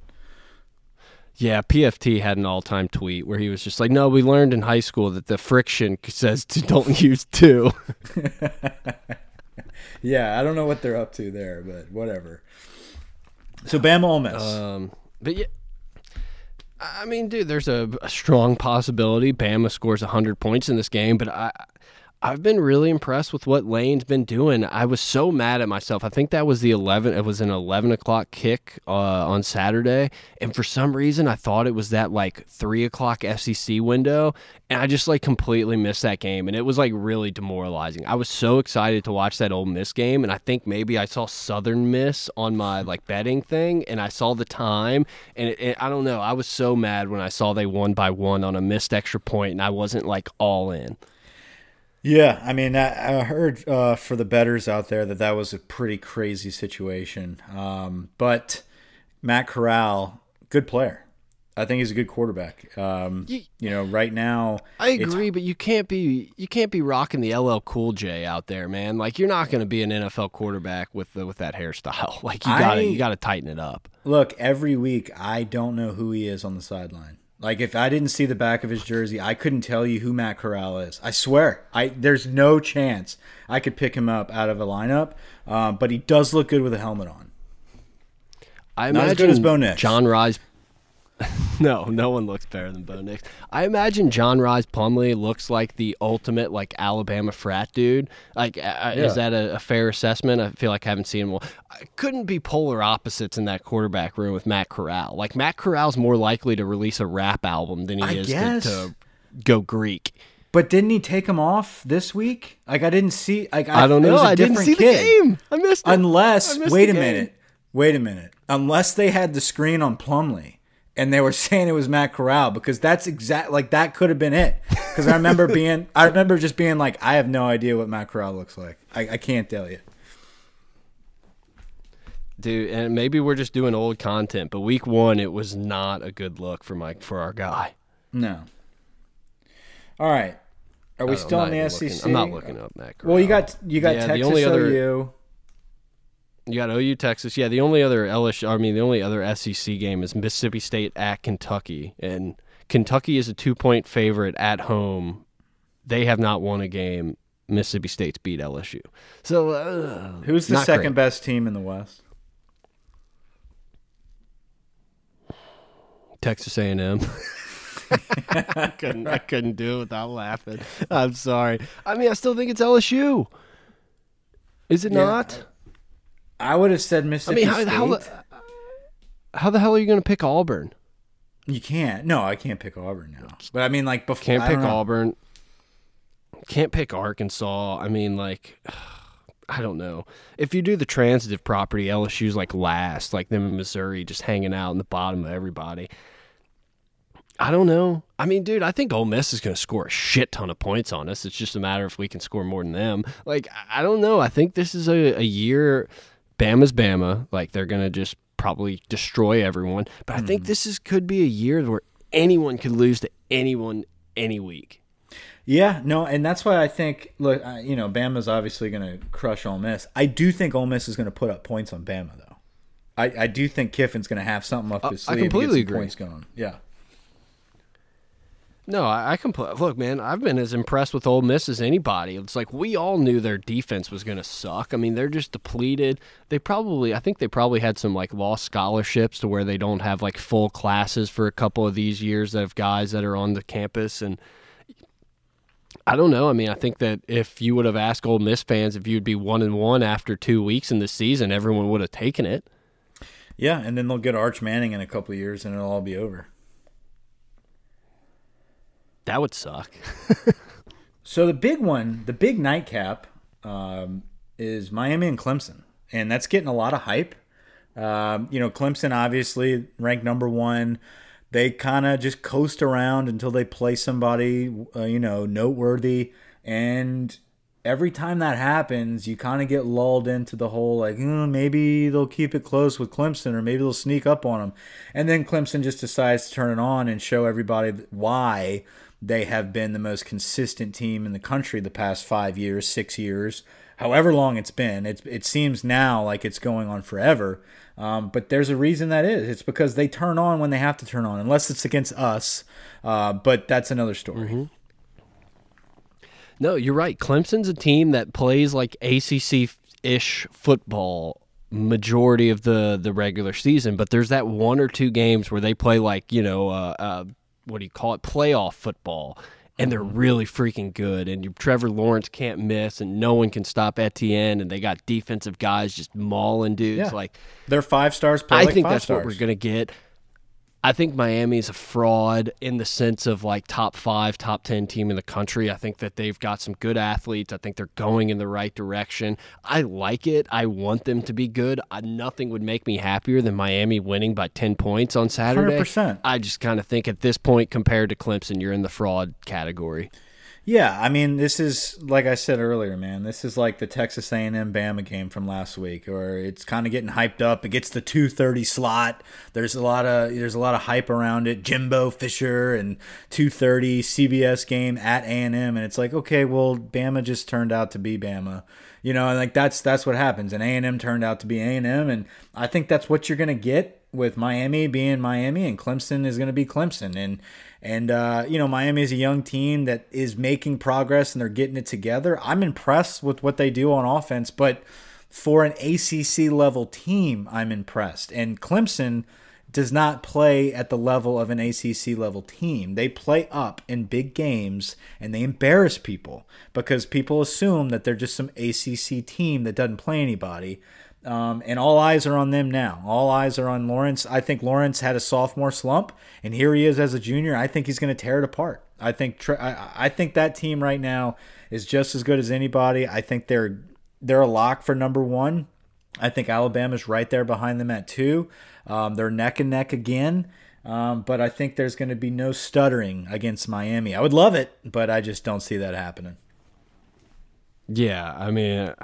Yeah, PFT had an all-time tweet where he was just like, "No, we learned in high school that the friction (laughs) says to don't (laughs) use two. (laughs) Yeah, I don't know what they're up to there, but whatever. So Bama Ole Miss. Um, but yeah, I mean, dude, there's a, a strong possibility Bama scores 100 points in this game, but I I've been really impressed with what Lane's been doing. I was so mad at myself. I think that was the 11. It was an 11 o'clock kick uh, on Saturday, and for some reason I thought it was that like three o'clock SEC window, and I just like completely missed that game, and it was like really demoralizing. I was so excited to watch that Ole Miss game, and I think maybe I saw Southern Miss on my like betting thing, and I saw the time, and it, it, I don't know. I was so mad when I saw they won by one on a missed extra point, and I wasn't like all in. Yeah, I mean, I, I heard uh, for the betters out there that that was a pretty crazy situation. Um, but Matt Corral, good player. I think he's a good quarterback. Um, you, you, know, right now, I agree, but you can't be you can't be rocking the LL Cool J out there, man. Like you're not going to be an NFL quarterback with the, with that hairstyle. (laughs) Like you got to you got to tighten it up. Look, every week I don't know who he is on the sideline. Like if I didn't see the back of his jersey, I couldn't tell you who Matt Corral is. I swear, I there's no chance I could pick him up out of a lineup. Um, but he does look good with a helmet on. I Not imagine as good as Bo Nix. John Rhys (laughs) no, no one looks better than Bo Nix. I imagine John Rhys Plumlee looks like the ultimate like Alabama frat dude. Like, yeah. is that a, a, fair assessment? I feel like I haven't seen him. Well, I couldn't be polar opposites in that quarterback room with Matt Corral. Like Matt Corral's more likely to release a rap album than he I is to, to, go Greek. But didn't he take him off this week? Like I didn't see. Like I, I don't know. I didn't see kid. the game. I missed. It. Unless missed wait a minute. Wait a minute. Unless they had the screen on Plumlee and they were (laughs) saying it was Matt Corral because that's exact like that could have been it. Because I remember (laughs) being, I remember just being like, I have no idea what Matt Corral looks like. I, I can't tell you. Dude, and maybe we're just doing old content, but week one it was not a good look for Mike for our guy. No. All right. Are we still in the SEC? Looking, I'm not looking up Matt. Corral. Well, you got you got yeah, Texas the only other, OU. You got OU, Texas. Yeah, the only other LSU, I mean, the only other SEC game is Mississippi State at Kentucky, and Kentucky is a two-point favorite at home. They have not won a game. Mississippi State's beat LSU. So, uh, who's the second great. best team in the West? Texas A&M. (laughs) I couldn't. I couldn't do it without laughing. I'm sorry. I mean, I still think it's LSU. Is it yeah. not? I would have said Mississippi I mean, how, State. How the, how the hell are you going to pick Auburn? You can't. No, I can't pick Auburn now. But I mean, like before, can't pick Auburn. Can't pick Arkansas. I mean, like, (sighs) I don't know. If you do the transitive property, LSU's like last, like them in Missouri, just hanging out in the bottom of everybody. I don't know. I mean, dude, I think Ole Miss is going to score a shit ton of points on us. It's just a matter of if we can score more than them. Like, I don't know. I think this is a, a year Bama's Bama. Like they're gonna just probably destroy everyone. But I think hmm. this is could be a year where anyone could lose to anyone any week. Yeah, no, and that's why I think look, you know, Bama's obviously going to crush Ole Miss. I do think Ole Miss is going to put up points on Bama though. I, I do think Kiffin's going to have something up uh, his sleeve. I completely agree. Points going. Yeah. No, I, I can put. Look, man, I've been as impressed with Ole Miss as anybody. It's like we all knew their defense was going to suck. I mean, they're just depleted. They probably, I think they probably had some like lost scholarships to where they don't have like full classes for a couple of these years that have guys that are on the campus and. I don't know. I mean, I think that if you would have asked Ole Miss fans if you'd be one and one after two weeks in the season, everyone would have taken it. Yeah, and then they'll get Arch Manning in a couple of years, and it'll all be over. That would suck. (laughs) so the big one, the big nightcap, um, is Miami and Clemson, and that's getting a lot of hype. Um, you know, Clemson obviously ranked number one. They kind of just coast around until they play somebody, uh, you know, noteworthy. And every time that happens, you kind of get lulled into the whole like, mm, maybe they'll keep it close with Clemson, or maybe they'll sneak up on them. And then Clemson just decides to turn it on and show everybody why they have been the most consistent team in the country the past five years, six years, however long it's been. It's, it seems now like it's going on forever. Um, but there's a reason that is. It's because they turn on when they have to turn on, unless it's against us. Uh, but that's another story. Mm-hmm. No, you're right. Clemson's a team that plays like ACC ish football majority of the the regular season, but there's that one or two games where they play like you know uh, uh, what do you call it playoff football, and they're Mm-hmm. really freaking good. And you, Trevor Lawrence can't miss, and no one can stop Etienne, and they got defensive guys just mauling dudes. Yeah. Like They're five stars. I like think that's stars. what we're gonna get. I think Miami's a fraud in the sense of like top five, top 10 team in the country. I think that they've got some good athletes. I think they're going in the right direction. I like it. I want them to be good. I, nothing would make me happier than Miami winning by 10 points on Saturday. 100%. I just kind of think at this point, compared to Clemson, you're in the fraud category. Yeah, I mean, this is like I said earlier, man. This is like the Texas A&M Bama game from last week, or it's kind of getting hyped up. It gets the two thirty slot. There's a lot of there's a lot of hype around it. Jimbo Fisher and two thirty CBS game at A&M, and it's like, okay, well, Bama just turned out to be Bama, you know, and like that's that's what happens. And A&M turned out to be A&M, and I think that's what you're gonna get with Miami being Miami, and Clemson is gonna be Clemson, and and uh, you know, Miami is a young team that is making progress and they're getting it together. I'm impressed with what they do on offense, but for an ACC level team, I'm impressed. And Clemson does not play at the level of an ACC level team. They play up in big games and they embarrass people because people assume that they're just some ACC team that doesn't play anybody. Um, and all eyes are on them now. All eyes are on Lawrence. I think Lawrence had a sophomore slump, and here he is as a junior. I think he's going to tear it apart. I think I, I think that team right now is just as good as anybody. I think they're they're a lock for number one. I think Alabama's right there behind them at two. Um, they're neck and neck again. Um, but I think there's going to be no stuttering against Miami. I would love it, but I just don't see that happening. Yeah, I mean,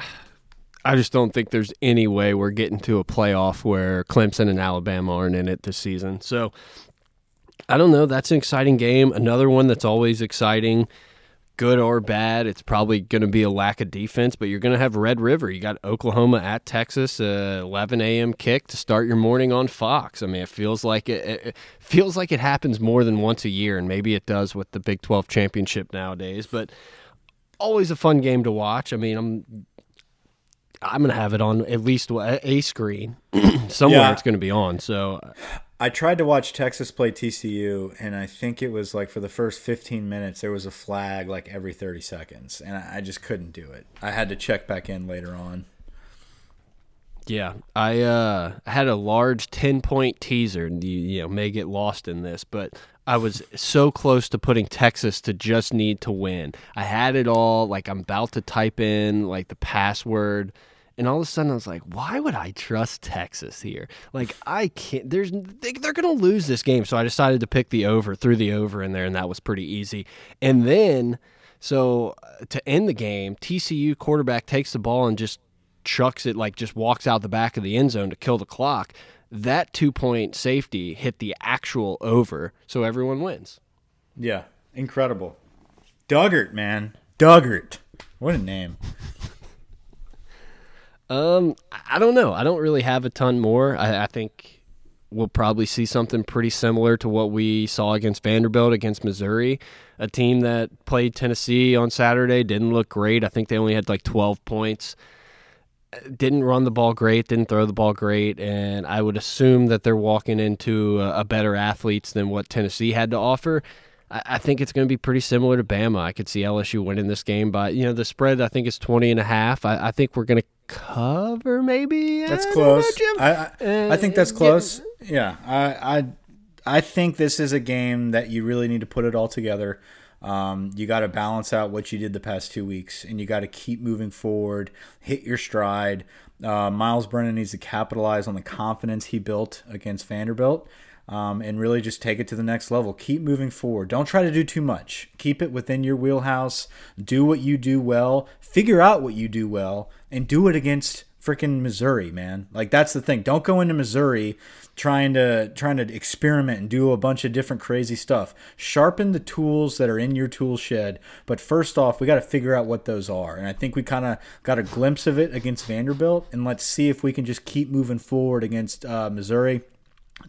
I just don't think there's any way we're getting to a playoff where Clemson and Alabama aren't in it this season. So I don't know. That's an exciting game. Another one that's always exciting, good or bad. It's probably going to be a lack of defense, but you're going to have Red River. You got Oklahoma at Texas, uh, 11 a.m. kick to start your morning on Fox. I mean, it feels like it, it, feels like it happens more than once a year, and maybe it does with the Big 12 championship nowadays. But always a fun game to watch. I mean, I'm I'm gonna have it on at least a screen (clears throat) somewhere. Yeah. It's gonna be on. So I tried to watch Texas play TCU, and I think it was like for the first 15 minutes, there was a flag like every 30 seconds, and I just couldn't do it. I had to check back in later on. yeah, I uh, had a large ten point teaser, and you, you know may get lost in this, but I was so close to putting Texas to just need to win. I had it all. Like I'm about to type in like the password. And all of a sudden, I was like, "Why would I trust Texas here? Like, I can't. There's they, they're going to lose this game." So I decided to pick the over, threw the over in there, and that was pretty easy. And then, so uh, to end the game, TCU quarterback takes the ball and just chucks it, like just walks out the back of the end zone to kill the clock. That two point safety hit the actual over, so everyone wins. Yeah, incredible. Duggan, man, Duggan. What a name. Um, I don't know. I don't really have a ton more. I, I think we'll probably see something pretty similar to what we saw against Vanderbilt against Missouri, a team that played Tennessee on Saturday. Didn't look great. I think they only had like 12 points. Didn't run the ball great. Didn't throw the ball great. And I would assume that they're walking into a, a better athletes than what Tennessee had to offer. I, I think it's going to be pretty similar to Bama. I could see LSU winning this game but you know, the spread I think is 20 and a half. I, I think we're going to cover maybe. That's I close. know. I, I, I think that's Uh, close. Yeah, I, I I think this is a game that you really need to put it all together. Um, you got to balance out what you did the past two weeks, and you got to keep moving forward, hit your stride. Uh, Myles Brennan needs to capitalize on the confidence he built against Vanderbilt. Um, and really just take it to the next level. Keep moving forward. Don't try to do too much. Keep it within your wheelhouse. Do what you do well. Figure out what you do well and do it against freaking Missouri, man. Like that's the thing. Don't go into Missouri trying to trying to experiment and do a bunch of different crazy stuff. Sharpen the tools that are in your tool shed. But first off, we got to figure out what those are. And I think we kind of got a glimpse of it against Vanderbilt. And let's see if we can just keep moving forward against uh, Missouri.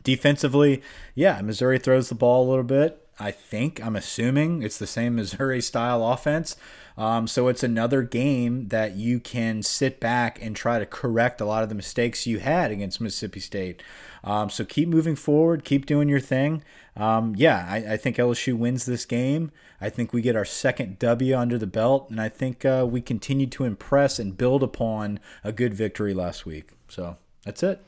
Defensively, yeah, Missouri throws the ball a little bit. I think I'm assuming it's the same Missouri style offense. Um, so it's another game that you can sit back and try to correct a lot of the mistakes you had against Mississippi State. Um, so keep moving forward, keep doing your thing. Um, yeah, I, I, think LSU wins this game. I think we get our second W under the belt, and I think uh, we continue to impress and build upon a good victory last week. So that's it.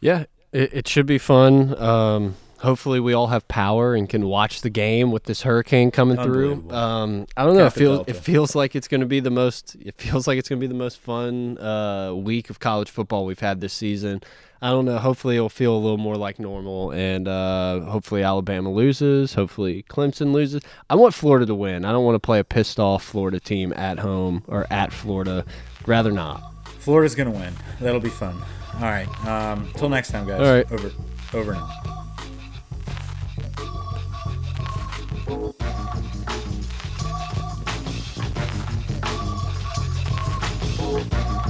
Yeah, it, it should be fun. Um, hopefully, we all have power and can watch the game with this hurricane coming through. Um, I don't know. It feels it feels like it's going to be the most. It feels like it's going to be the most fun uh, week of college football we've had this season. I don't know. Hopefully, it'll feel a little more like normal, and uh, hopefully, Alabama loses. Hopefully, Clemson loses. I want Florida to win. I don't want to play a pissed off Florida team at home or at Florida. Rather not. Florida's gonna win. That'll be fun. All right. Um, till next time, guys. All right. Over. Over now. Thank you.